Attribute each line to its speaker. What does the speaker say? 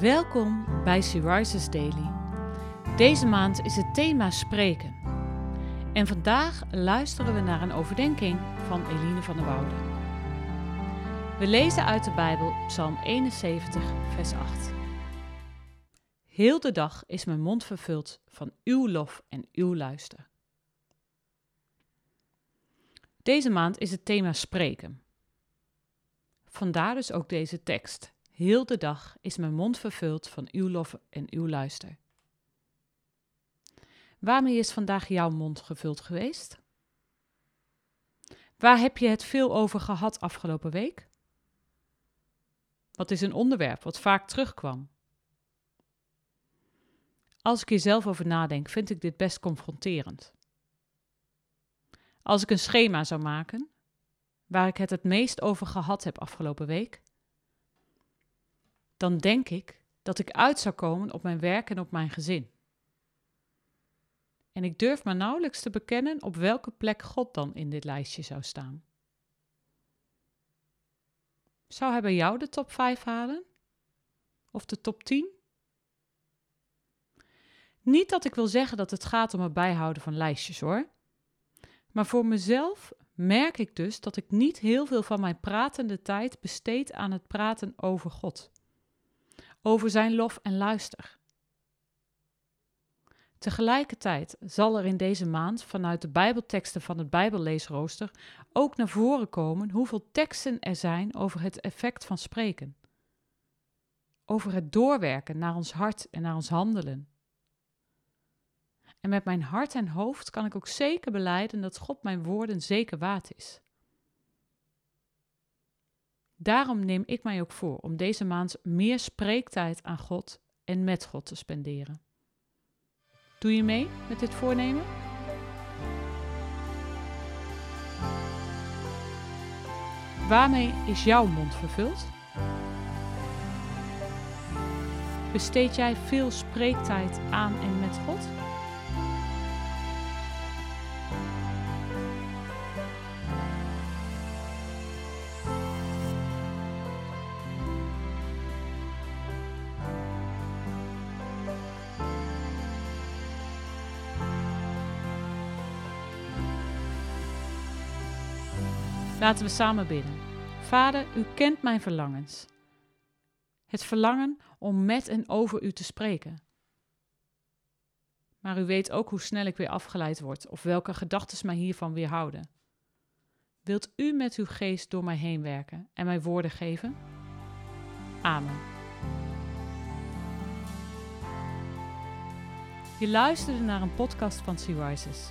Speaker 1: Welkom bij Syriza's Daily. Deze maand is het thema spreken. En vandaag luisteren we naar een overdenking van Eline van der Woude. We lezen uit de Bijbel Psalm 71, vers 8. Heel de dag is mijn mond vervuld van uw lof en uw luister. Deze maand is het thema spreken. Vandaar dus ook deze tekst. Heel de dag is mijn mond vervuld van uw lof en uw luister. Waarmee is vandaag jouw mond gevuld geweest? Waar heb je het veel over gehad afgelopen week? Wat is een onderwerp wat vaak terugkwam? Als ik hier zelf over nadenk, vind ik dit best confronterend. Als ik een schema zou maken, waar ik het het meest over gehad heb afgelopen week, dan denk ik dat ik uit zou komen op mijn werk en op mijn gezin. En ik durf maar nauwelijks te bekennen op welke plek God dan in dit lijstje zou staan. Zou hij bij jou de top 5 halen? Of de top 10? Niet dat ik wil zeggen dat het gaat om het bijhouden van lijstjes hoor. Maar voor mezelf merk ik dus dat ik niet heel veel van mijn pratende tijd besteed aan het praten over God over zijn lof en luister. Tegelijkertijd zal er in deze maand vanuit de Bijbelteksten van het Bijbelleesrooster ook naar voren komen hoeveel teksten er zijn over het effect van spreken. Over het doorwerken naar ons hart en naar ons handelen. En met mijn hart en hoofd kan ik ook zeker beleiden dat God mijn woorden zeker waard is. Daarom neem ik mij ook voor om deze maand meer spreektijd aan God en met God te spenderen. Doe je mee met dit voornemen? Waarmee is jouw mond vervuld? Besteed jij veel spreektijd aan en met God? Laten we samen bidden. Vader, u kent mijn verlangens. Het verlangen om met en over u te spreken. Maar u weet ook hoe snel ik weer afgeleid word of welke gedachten mij hiervan weerhouden. Wilt u met uw geest door mij heen werken en mij woorden geven? Amen. Je luisterde naar een podcast van Sea Rises.